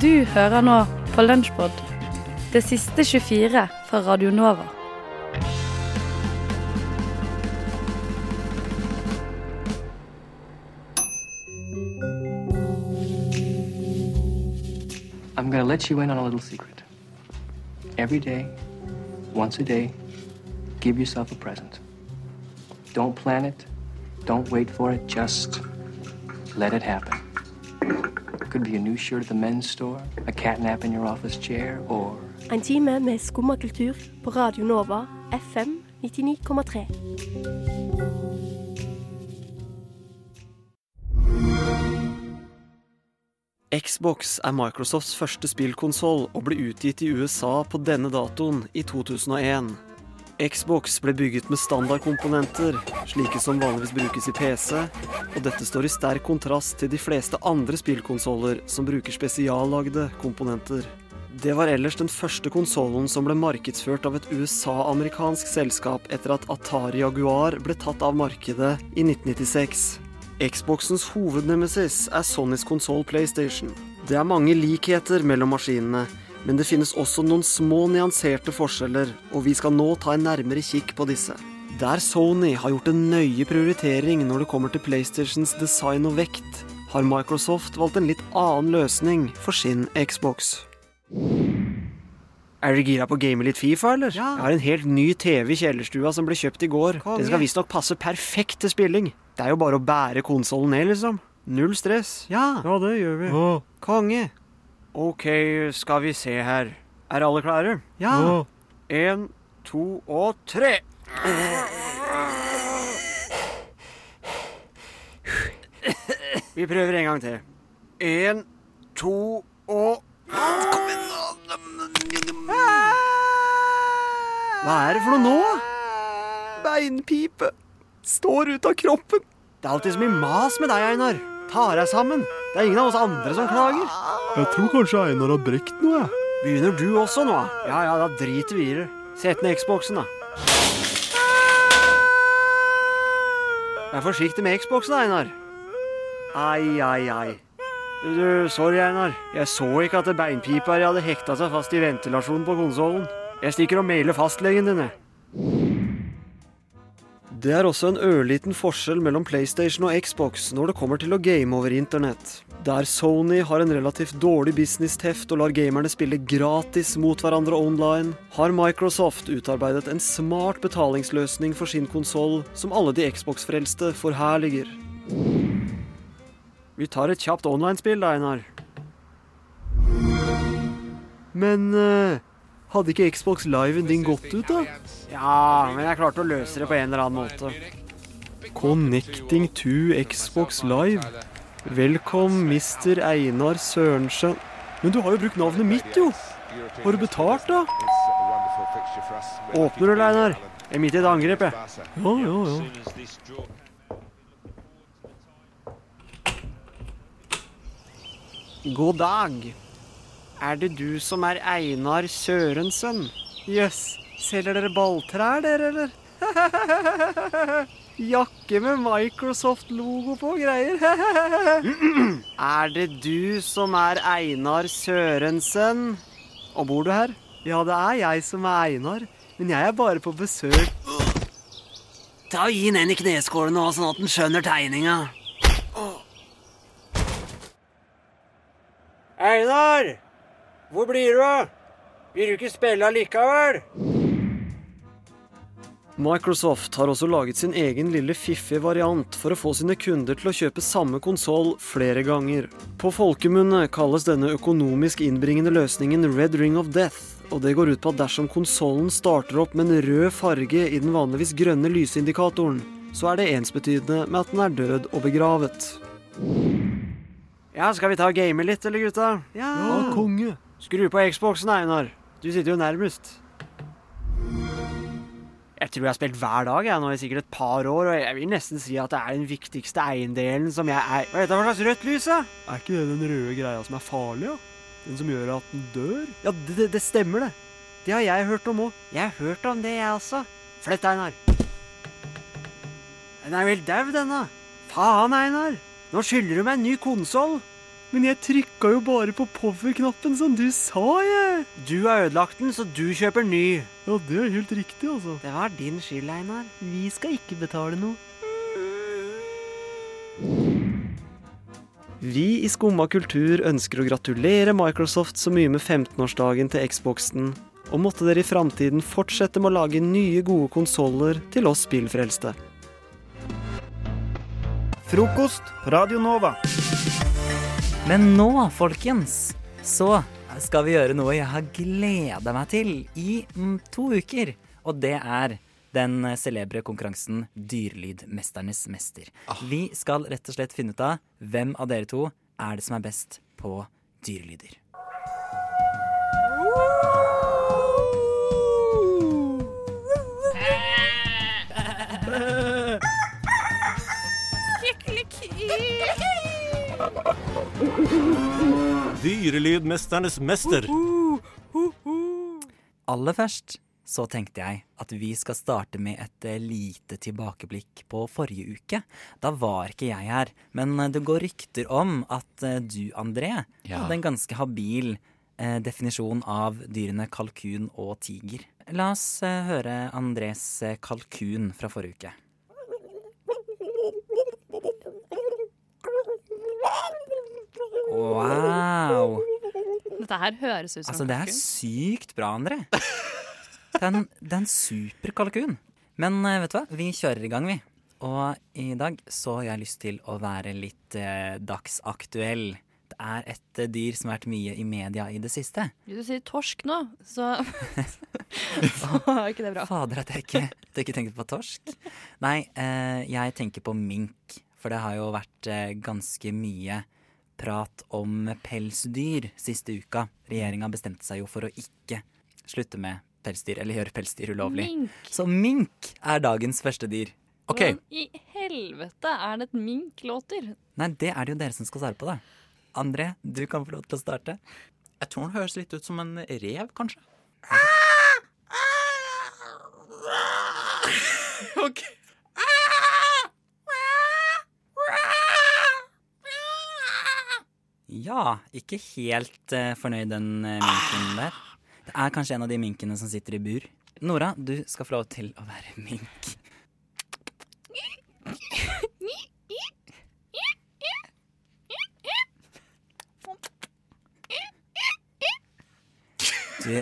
Du hører nå på Lunsjpod, det siste 24 fra Radio Nova. I'm to let you in on a little secret. Every day, once a day, give yourself a present. Don't plan it. Don't wait for it. Just let it happen. Could be a new shirt at the men's store, a catnap in your office chair, or En time med skummakultur på Radio Nova FM 99,3. Xbox er Microsofts første spillkonsoll og ble utgitt i USA på denne datoen i 2001. Xbox ble bygget med standardkomponenter, slike som vanligvis brukes i PC, og dette står i sterk kontrast til de fleste andre spillkonsoller som bruker spesiallagde komponenter. Det var ellers den første konsollen som ble markedsført av et USA-amerikansk selskap etter at Atari Jaguar ble tatt av markedet i 1996. Xboxens hovednemesis er Sonys konsoll PlayStation. Det er mange likheter mellom maskinene, men det finnes også noen små nyanserte forskjeller, og vi skal nå ta en nærmere kikk på disse. Der Sony har gjort en nøye prioritering når det kommer til PlayStations design og vekt, har Microsoft valgt en litt annen løsning for sin Xbox. Er dere gira på å game litt Fifa, eller? Ja. Jeg har en helt ny TV i kjellerstua som ble kjøpt i går. Kom, Den skal visstnok passe perfekt til spilling. Det er jo bare å bære konsollen ned, liksom. Null stress. Ja. Ja, det gjør vi. Konge. Ok, skal vi se her. Er alle klare? Ja. En, to og tre. Vi prøver en gang til. En, to og Kom igjen, nå. Hva er det for noe nå? Beinpipe. Står ut av kroppen. Det er alltid så mye mas med deg, Einar. Ta deg sammen. Det er ingen av oss andre som klager. Jeg tror kanskje Einar har brekt noe, jeg. Begynner du også nå? Ja, ja, da driter vi i det. Sett ned Xboxen, da. Vær forsiktig med Xboxen, Einar. Ai, ai, ai. Du, du, sorry, Einar. Jeg så ikke at beinpipa hadde hekta seg fast i ventilasjonen på konsollen. Jeg stikker og mailer fastlegen din, jeg. Det er også en ørliten forskjell mellom PlayStation og Xbox når det kommer til å game over internett. Der Sony har en relativt dårlig business-teft og lar gamerne spille gratis mot hverandre online, har Microsoft utarbeidet en smart betalingsløsning for sin konsoll som alle de Xbox-frelste forherliger. Vi tar et kjapt online-spill, Einar. Men eh, hadde ikke Xbox Liven din gått ut, da? Ja, men jeg klarte å løse det på en eller annen måte. Connecting to Xbox Live. Velkommen, Mr. Einar Sørensen. Men du har jo brukt navnet mitt, jo. Har du betalt, da? Åpner du, Einar? Jeg er midt i et angrep, jeg. Ja, ja, ja. God dag. Er det du som er Einar Sørensen? Jøss, selger dere balltrær, dere, eller? Jakke med Microsoft-logo på og greier. er det du som er Einar Sørensen? Og bor du her? Ja, det er jeg som er Einar, men jeg er bare på besøk. Ta og Gi den en i kneskålen nå, sånn at den skjønner tegninga. Einar! Hvor blir du av? Vil du ikke spille allikevel? Microsoft har også laget sin egen lille fiffige variant for å få sine kunder til å kjøpe samme konsoll flere ganger. På folkemunne kalles denne økonomisk innbringende løsningen Red Ring of Death, og det går ut på at dersom konsollen starter opp med en rød farge i den vanligvis grønne lysindikatoren, så er det ensbetydende med at den er død og begravet. Ja, skal vi ta og game litt, eller gutta? Ja, konge. Skru på Xboxen, Einar. Du sitter jo nærmest. Jeg tror jeg har spilt hver dag jeg, nå i sikkert et par år, og jeg vil nesten si at det er den viktigste eiendelen som jeg er Hva er dette for slags rødt lys, da? Er ikke det den røde greia som er farlig, ja? Den som gjør at den dør? Ja, det, det, det stemmer, det. Det har jeg hørt om òg. Jeg har hørt om det, jeg også. Flytt, Einar. Den er vel dau, denne. Faen, Einar. Nå skylder du meg en ny konsoll. Men jeg trykka jo bare på power-knappen som du sa, jeg. Du har ødelagt den, så du kjøper ny. Ja, det er helt riktig, altså. Det var din skyld, Einar. Vi skal ikke betale noe. Vi i Skumma kultur ønsker å gratulere Microsoft så mye med 15-årsdagen til Xboxen, og måtte dere i framtiden fortsette med å lage nye, gode konsoller til oss spillfrelste. Frokost på Radio Nova. Men nå, folkens, så skal vi gjøre noe jeg har gleda meg til i mm, to uker. Og det er den celebre konkurransen Dyrlydmesternes mester. Vi skal rett og slett finne ut av hvem av dere to er det som er best på dyrelyder. Dyrelydmesternes mester. Aller først så tenkte jeg at vi skal starte med et eh, lite tilbakeblikk på forrige uke. Da var ikke jeg her, men eh, det går rykter om at eh, du, André, Ja. hadde en ganske habil eh, definisjon av dyrene kalkun og tiger. La oss eh, høre Andres eh, kalkun fra forrige uke. Wow! Dette her høres ut som Altså, det er sykt bra, André. Det er en, det er en super kalkun. Men eh, vet du hva, vi kjører i gang, vi. Og i dag så har jeg lyst til å være litt eh, dagsaktuell. Det er et eh, dyr som har vært mye i media i det siste. Hvis du sier torsk nå, så Så er ikke det bra. Fader, at jeg ikke, at jeg ikke tenkte på torsk. Nei, eh, jeg tenker på mink. For det har jo vært eh, ganske mye prat om pelsdyr siste uka. Regjeringa bestemte seg jo for å ikke slutte med pelsdyr, eller gjøre pelsdyr ulovlig. Mink. Så mink er dagens første dyr. Hvordan i helvete er det et mink låter? Nei, det er det jo dere som skal svare på, da. André, du kan få lov til å starte. Jeg tror den høres litt ut som en rev, kanskje. Ok. Ja, ikke helt uh, fornøyd den uh, minken der. Det er kanskje en av de minkene som sitter i bur. Nora, du skal få lov til å være mink. Du,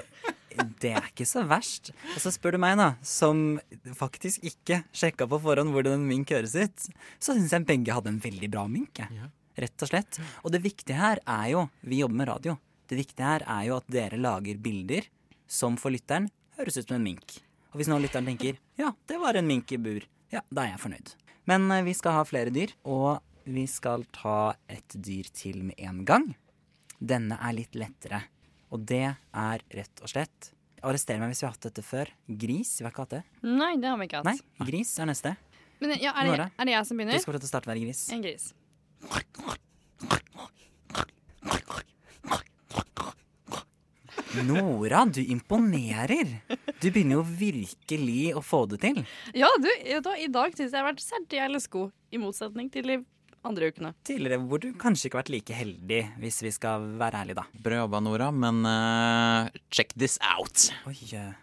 det er ikke så verst. Og så spør du meg, da, som faktisk ikke sjekka på forhånd hvordan en mink høres ut, så syns jeg begge hadde en veldig bra mink. jeg. Rett og slett. Og det viktige her er jo Vi jobber med radio. Det viktige her er jo at dere lager bilder som for lytteren høres ut som en mink. Og hvis nå lytteren tenker ja, det var en mink i bur, ja, da er jeg fornøyd. Men eh, vi skal ha flere dyr, og vi skal ta et dyr til med en gang. Denne er litt lettere, og det er rett og slett Arrester meg hvis vi har hatt dette før. Gris. Vi har ikke hatt det. Nei, det har vi ikke hatt. Nei, gris er neste. Men ja, er, det, er det jeg som Du begynner? skal få lov til å starte å være gris. En gris. Nora, du imponerer! Du begynner jo virkelig å få det til. Ja, du, da, i dag syns jeg jeg har vært særdeles god, i motsetning til de andre ukene. Tidligere hvor du kanskje ikke har vært like heldig, hvis vi skal være ærlige, da. Bra jobba, Nora, men uh, check this out. Oi. eh.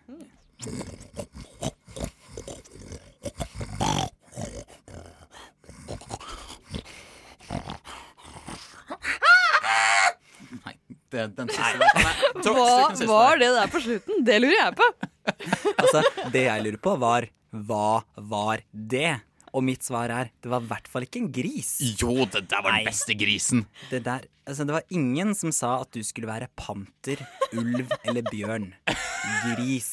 Det, den siste der kan jeg Hva siste var der. det der på slutten? Det lurer jeg på. Altså, det jeg lurer på, var hva var det? Og mitt svar er det var i hvert fall ikke en gris. Jo, det der var den Nei. beste grisen. Det, der, altså, det var ingen som sa at du skulle være panter, ulv eller bjørn. Gris.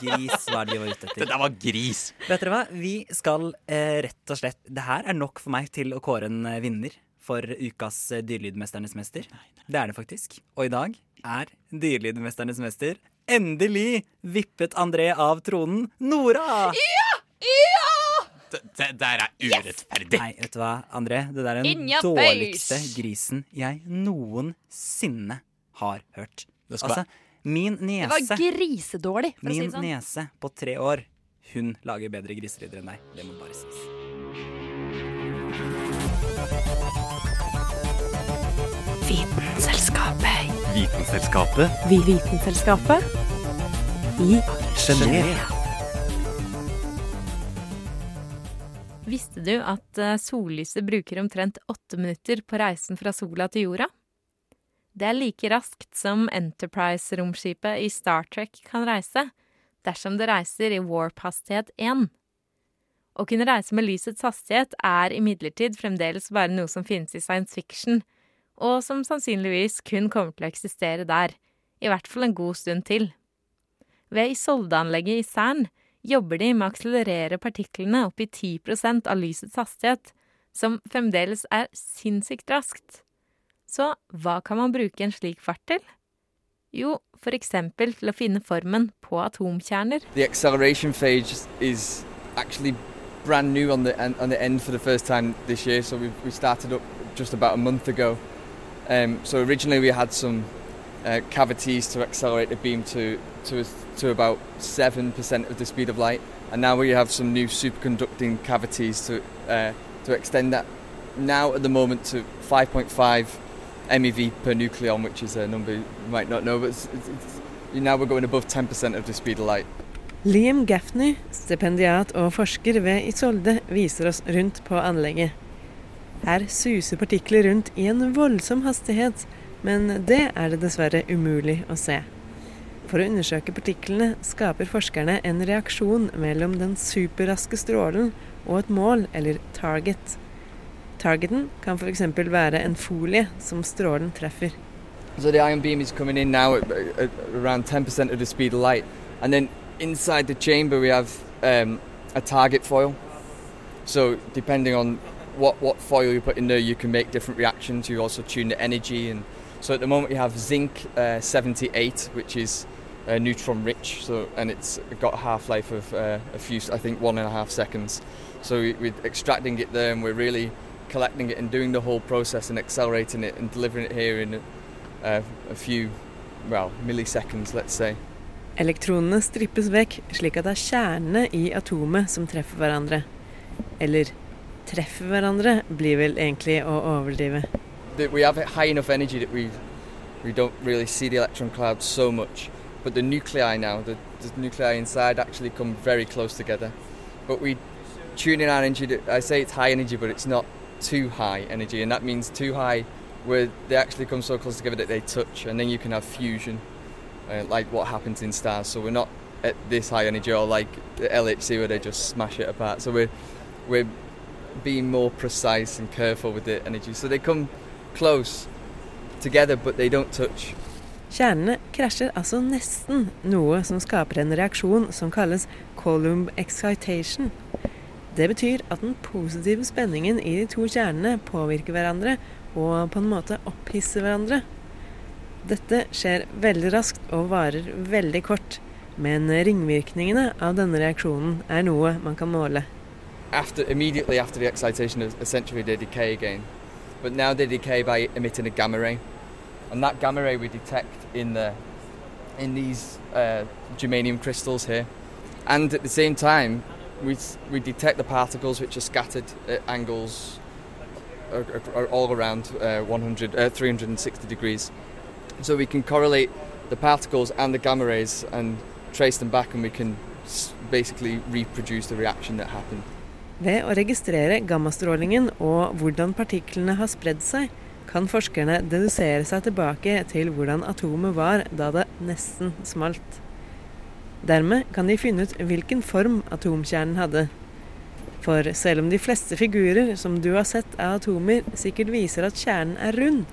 Gris var det vi var ute etter. Det der var gris. Vet dere hva? Vi skal eh, rett og slett Det her er nok for meg til å kåre en eh, vinner for ukas eh, Dyrlydmesternes mester. Det er det faktisk. Og i dag er Dyrlydmesternes mester endelig vippet André av tronen. Nora! Ja! Det, det der er urettferdig. Nei, vet du hva, André? Det der er den dårligste face. grisen jeg noensinne har hørt. Det Altså, min Det var grisedårlig, for å si Min det sånn. nese på tre år, hun lager bedre griselyder enn deg. Det må bare sies. Vitenselskapet. Vitenselskapet. Vi Vitenselskapet. I Genéve. Visste du at eh, sollyset bruker omtrent åtte minutter på reisen fra sola til jorda? Det er like raskt som Enterprise-romskipet i Star Trek kan reise, dersom det reiser i warp-hastighet 1. Å kunne reise med lysets hastighet er imidlertid fremdeles bare noe som finnes i science fiction, og som sannsynligvis kun kommer til å eksistere der, i hvert fall en god stund til. Ved Isolde-anlegget i Cern jobber de med å akselerere partiklene opp i 10 av lysets hastighet, som fremdeles er sinnssykt raskt. Så hva kan man bruke en slik fart til? Jo, eksempel til å finne formen på atomkjerner. The acceleration phase is brand new on the on the end for the first time this year. So we we started up just about a month ago. Um, so originally we had some uh, cavities to accelerate the beam to to to about seven percent of the speed of light, and now we have some new superconducting cavities to uh, to extend that now at the moment to 5.5 MeV per nucleon, which is a number you might not know, but it's, it's, it's, now we're going above 10% of the speed of light. Liam Gaffney, stipendiat og forsker ved Isolde, viser oss rundt på anlegget. Her suser partikler rundt i en voldsom hastighet, men det er det dessverre umulig å se. For å undersøke partiklene skaper forskerne en reaksjon mellom den superraske strålen og et mål, eller target. Targeten kan f.eks. være en folie som strålen treffer. So the ion beam is coming in now at, at around 10% of the speed of light. And then inside the chamber we have um, a target foil. So depending on what, what foil you put in there, you can make different reactions. You also tune the energy. And so at the moment you have zinc uh, 78, which is uh, neutron rich. So and it's got a half-life of uh, a few, I think, one and a half seconds. So we, we're extracting it there, and we're really collecting it and doing the whole process and accelerating it and delivering it here in a, a few, well, milliseconds, let's say. Elektronene strippes vekk, slik at det er kjernene i atomet som treffer hverandre. Eller treffer hverandre blir vel egentlig å overdrive. Vi have high enough energy that we we don't really see the electron cloud so much. But the nuclei now, the, the nuclei inside actually come very close together. But we tune in our energy. To, I say it's high energy, but it's not too high energy, and that means too high where they actually come so close together that fusion, uh, like what happens in stars. So we're not at this high energy or like LHC where they just smash it apart. So we're we're being more precise and careful with the energy. So they come close together, but they don't touch. Kjernene krasjer altså nesten, noe som skaper en reaksjon som kalles column excitation. Det betyr at den positive spenningen i de to kjernene påvirker hverandre og på en måte opphisser hverandre. Dette skjer veldig raskt og varer veldig kort, men ringvirkningene av denne reaksjonen er noe man kan måle. After, immediately after the excitation, essentially they decay again. But now they decay by emitting a gamma ray. And that gamma ray we detect in the in these uh, germanium crystals here. And at the same time, we, we detect the particles which are scattered at angles are, are all around uh, 100, uh, 360 degrees. So we can correlate the particles and the gamma rays and trace them back, and we can basically reproduce the reaction that happened. Ved å registrere gammastrålingen og hvordan partiklene har spredd seg, kan forskerne dedusere seg tilbake til hvordan atomet var da det nesten smalt. Dermed kan de finne ut hvilken form atomkjernen hadde. For selv om de fleste figurer som du har sett av atomer sikkert viser at kjernen er rund,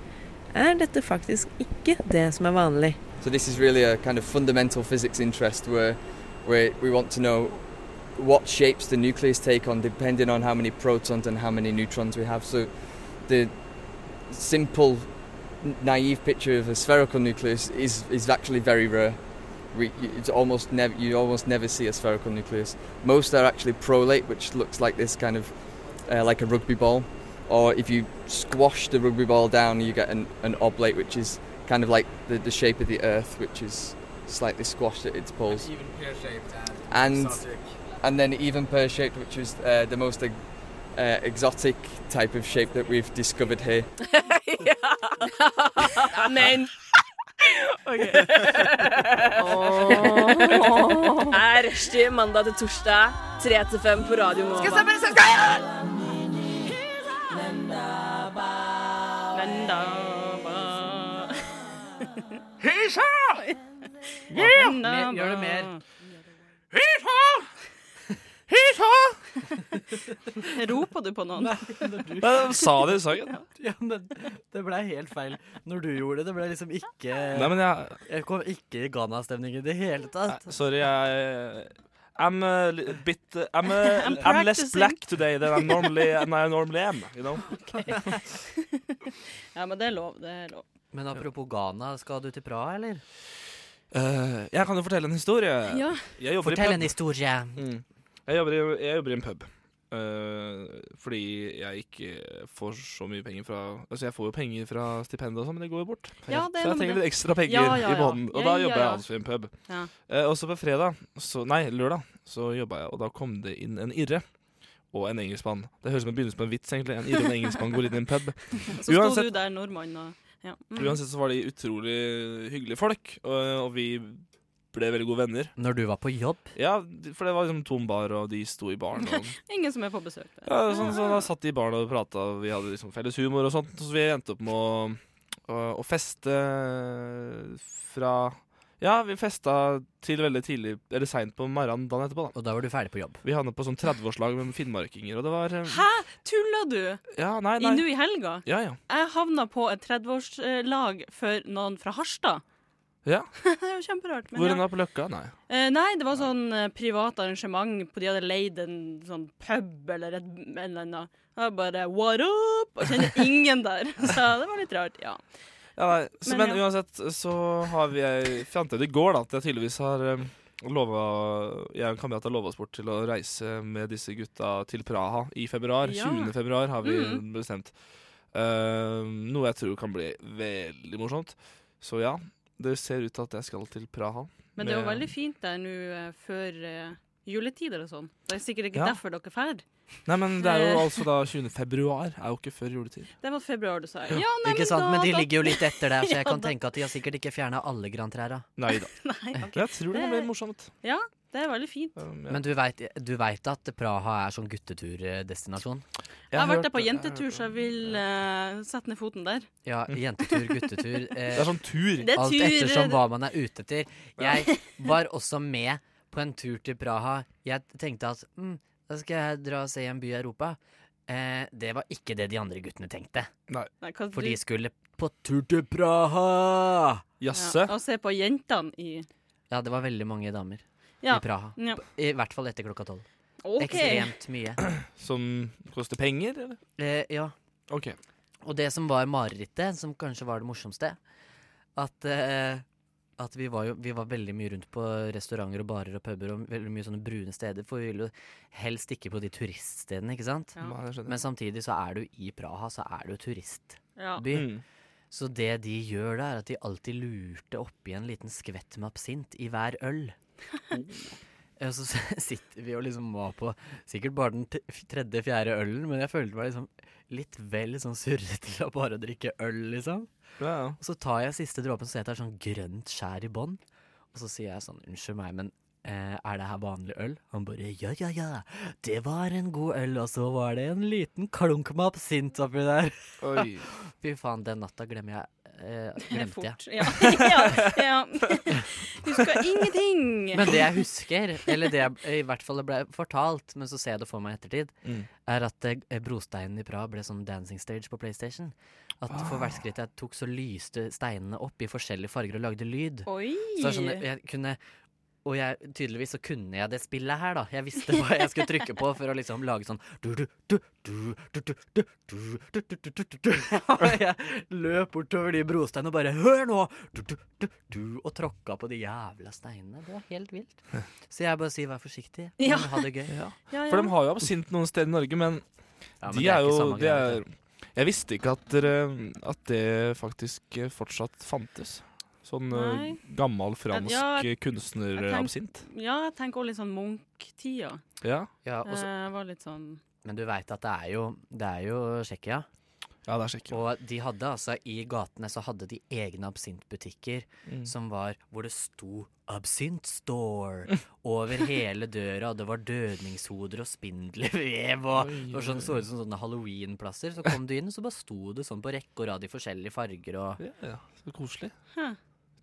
er dette faktisk ikke det som er vanlig. So this is really a kind of fundamental physics interest where, where we want to know what shapes the nucleus take on depending on how many protons and how many neutrons we have. So the simple naive picture of a spherical nucleus is, is actually very rare. We, it's almost never you almost never see a spherical nucleus. Most are actually prolate, which looks like this kind of uh, like a rugby ball. Or if you squash the rugby ball down, you get an, an oblate, which is kind of like the, the shape of the Earth, which is slightly squashed at its poles. Even pear-shaped and exotic. and then even pear-shaped, which is uh, the most uh, exotic type of shape that we've discovered here. Men Er rushtid mandag til torsdag, 3 til 5 på Radio Nova. Skal jeg se, skal jeg Hisa! Ja! Gjør det mer. Hysja! Hysja! Roper du på noen? Men sa det i sangen. Ja, men det ble helt feil når du gjorde det. Det ble liksom ikke Nei, men jeg- Jeg kom ikke i Ghana-stemning i det hele tatt. Sorry, jeg I'm a bit uh, I'm, a, I'm I'm, less black today than I normally, than I normally am. You know? Ja, men det er lov. Det er lov. Men apropos Ghana, skal du til Praha, eller? Uh, jeg kan jo fortelle en historie. Ja. Jeg Fortell en historie. Mm. Jeg, jobber i, jeg jobber i en pub. Eh, fordi jeg ikke får så mye penger fra Altså Jeg får jo penger fra stipendet og sånn, men det går jo bort. Ja, det så jeg trenger litt ekstra penger Ja, ja, ja. i måneden. Og da ja. jeg altså i en pub. Ja. Eh, og så på fredag, så, nei, lørdag, så jobba jeg, og da kom det inn en irre. Og en engelskmann. Det høres ut som en begynnelse på en vits, egentlig. En irre og en engelskmann går inn i en pub. Så sto du der, nordmann, og ja. Mm. Uansett så var de utrolig hyggelige folk, og, og vi ble veldig gode venner. Når du var på jobb? Ja, for det var liksom tom bar, og de sto i baren. Og, Ingen som er på besøk. der. ja, sånn, så da satt de i baren og prata, og vi hadde liksom felles humor og sånt. Så vi endte opp med å, å, å feste fra Ja, vi festa til veldig tidlig, eller seint på morgenen dagen etterpå. da Og da var du ferdig på jobb? Vi havnet på sånn 30-årslag med finnmarkinger, og det var eh, Hæ? Tulla du? Ja, nei, nei. I Nå i helga? Ja, ja. Jeg havna på et 30-årslag for noen fra Harstad. Ja. det var kjemperart. men Hvor ja. på Løkka? Nei. Eh, nei, det var sånn eh, privat arrangement. På De hadde leid en sånn pub eller et eller annet. Jeg bare what up? Og kjenner ingen der. Så det var litt rart, ja. Ja, nei. Så, Men men, ja. uansett så har vi ei fant ut i går da at jeg tydeligvis har um, lova Jeg og en kamerat har lova oss bort til å reise med disse gutta til Praha i februar. Ja. 20. februar har vi Mm. bestemt. Uh, noe jeg tror kan bli veldig morsomt. Så ja, det ser ut til at jeg skal til Praha. Men det er jo veldig fint der nå eh, før eh, juletider og sånn. Det er sikkert ikke Ja. derfor dere drar. Nei, men det er jo Eh. altså da 20. februar. Er jo ikke før juletid. Det var februar du sa. Ja, nei, ikke sant? da- Men de da- ligger jo litt etter der, så jeg Ja, kan da- tenke at de har sikkert ikke fjerna alle grantrærne. Nei da. Nei, ok. Jeg tror det kan bli morsomt. Ja, det er veldig fint. Men du veit, vet at Praha er sånn gutturdestinasjon? Jeg har vært der på jentetur, så jeg vil uh, sette ned foten der. Ja, jentetur, guttetur. Uh, Det er sånn tur. Det er Alt tur. ettersom hva man er ute etter. Jeg var også med på en tur til Praha. Jeg tenkte at mm, da skal jeg dra og se en by i Europa. Uh, det var ikke det de andre guttene tenkte. Nei. For de skulle på tur til Praha! Ja, og se på jentene i Ja, det var veldig mange damer Ja. i Praha. Ja. I hvert fall etter klokka tolv. Ok. Ekstremt mye. Som koster penger, eller? Eh, ja. Ok. Og det som var marerittet, som kanskje var det morsomste, at, eh, at vi, var jo, vi var veldig mye rundt på restauranter og barer og puber og veldig mye sånne brune steder, for vi ville jo helst ikke på de turiststedene, ikke sant? Ja. Nei, det skjønner jeg. Men samtidig så er du i Praha, så er du turistby. Ja. Mm. Så det de gjør da, er at de alltid lurte oppi en liten skvett med absint i hver øl. Og så sitter vi og liksom var på sikkert bare den tredje-fjerde ølen, men jeg følte meg liksom litt vel sånn surrete til å bare drikke øl, liksom. Ja, ja. Og så tar jeg siste dråpen, så heter jeg det sånn grønt skjær i bånn. Og så sier jeg sånn, unnskyld meg, men eh, er det her vanlig øl? Han bare, ja, ja, ja, det var en god øl, og så var det en liten klunk med absint oppi der. Fy faen, den natta glemmer jeg, eh, glemte Fort. jeg. Ja. ja, ja. Husker ingenting. Men det jeg husker, eller det jeg i hvert fall ble fortalt, men så ser jeg det for meg i ettertid, Mm. er at eh, brosteinen i Praha ble sånn dancing stage på PlayStation. At for hvert skritt jeg tok, så lyste steinene opp i forskjellige farger og lagde lyd. Oi! Så sånn, jeg kunne og jeg, tydeligvis så kunne jeg det spillet her, da. Jeg visste hva jeg skulle trykke på for å liksom lage sånn Jeg løp bortover de brosteinene og bare Hør nå! Og tråkka på de jævla steinene. Det var helt vilt. Så jeg bare sier vær forsiktig, ja. ha det gøy. For de har jo absint noen steder i Norge, men, de er, jo Jeg visste ikke at det faktisk fortsatt fantes. Sånn eh, Nei. gammel fransk Ja, kunstnerabsint. Ja, jeg tenker også litt sånn Munch-tida. Ja. Ja, og Eh, var litt sånn Men du veit at det er jo, det er jo Tsjekkia. Ja, det er Tsjekkia. Og de hadde altså i gatene så hadde de egne absintbutikker Mm. som var hvor det sto 'Absint Store' over hele døra, og det var dødningshoder og spindelvev og Oi, det sånn, så ut som sånne halloween-plasser. Så kom du inn, og så bare sto det sånn på rekke og rad i forskjellige farger og Ja, ja, så koselig. Huh.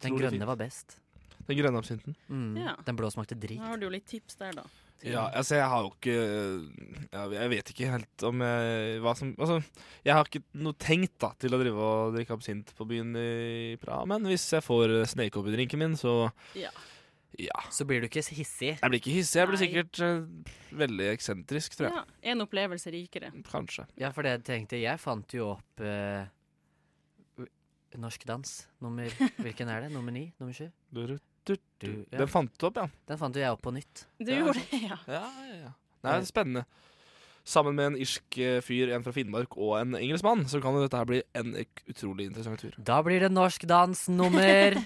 Den grønne fint. var best. Den grønne absinten. Mm. Ja. Den blå smakte drit. Da har du jo litt tips der, da. Ja, altså jeg har jo ikke Jeg vet ikke helt om jeg hva som Altså, jeg har ikke noe tenkt da til å drive og drikke absint på byen i Praha, men hvis jeg får Snake opp i drinken min, så Ja. ja. Så blir du ikke hissig. Jeg blir ikke hissig, jeg blir Nei. sikkert uh, veldig eksentrisk, tror jeg. Ja. En opplevelse rikere. Kanskje. Ja, for det tenkte jeg fant jo opp eh, norsk dans. Nummer Hvilken er det? Nummer ni? Nummer sju? Du, du, Du, ja. Den fant du opp, ja. Den fant jo jeg opp på nytt. Du Ja, gjorde det, ja. Ja, ja, det er spennende. Sammen med en irsk eh, fyr, en fra Finnmark og en engelskmann, så kan jo dette her bli en utrolig interessant tur. Da blir det norsk dans nummer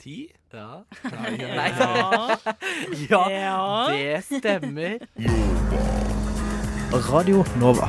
Ti? Ja. Nei, Nei. Ja. ja, Ja. det stemmer. Radio Nova.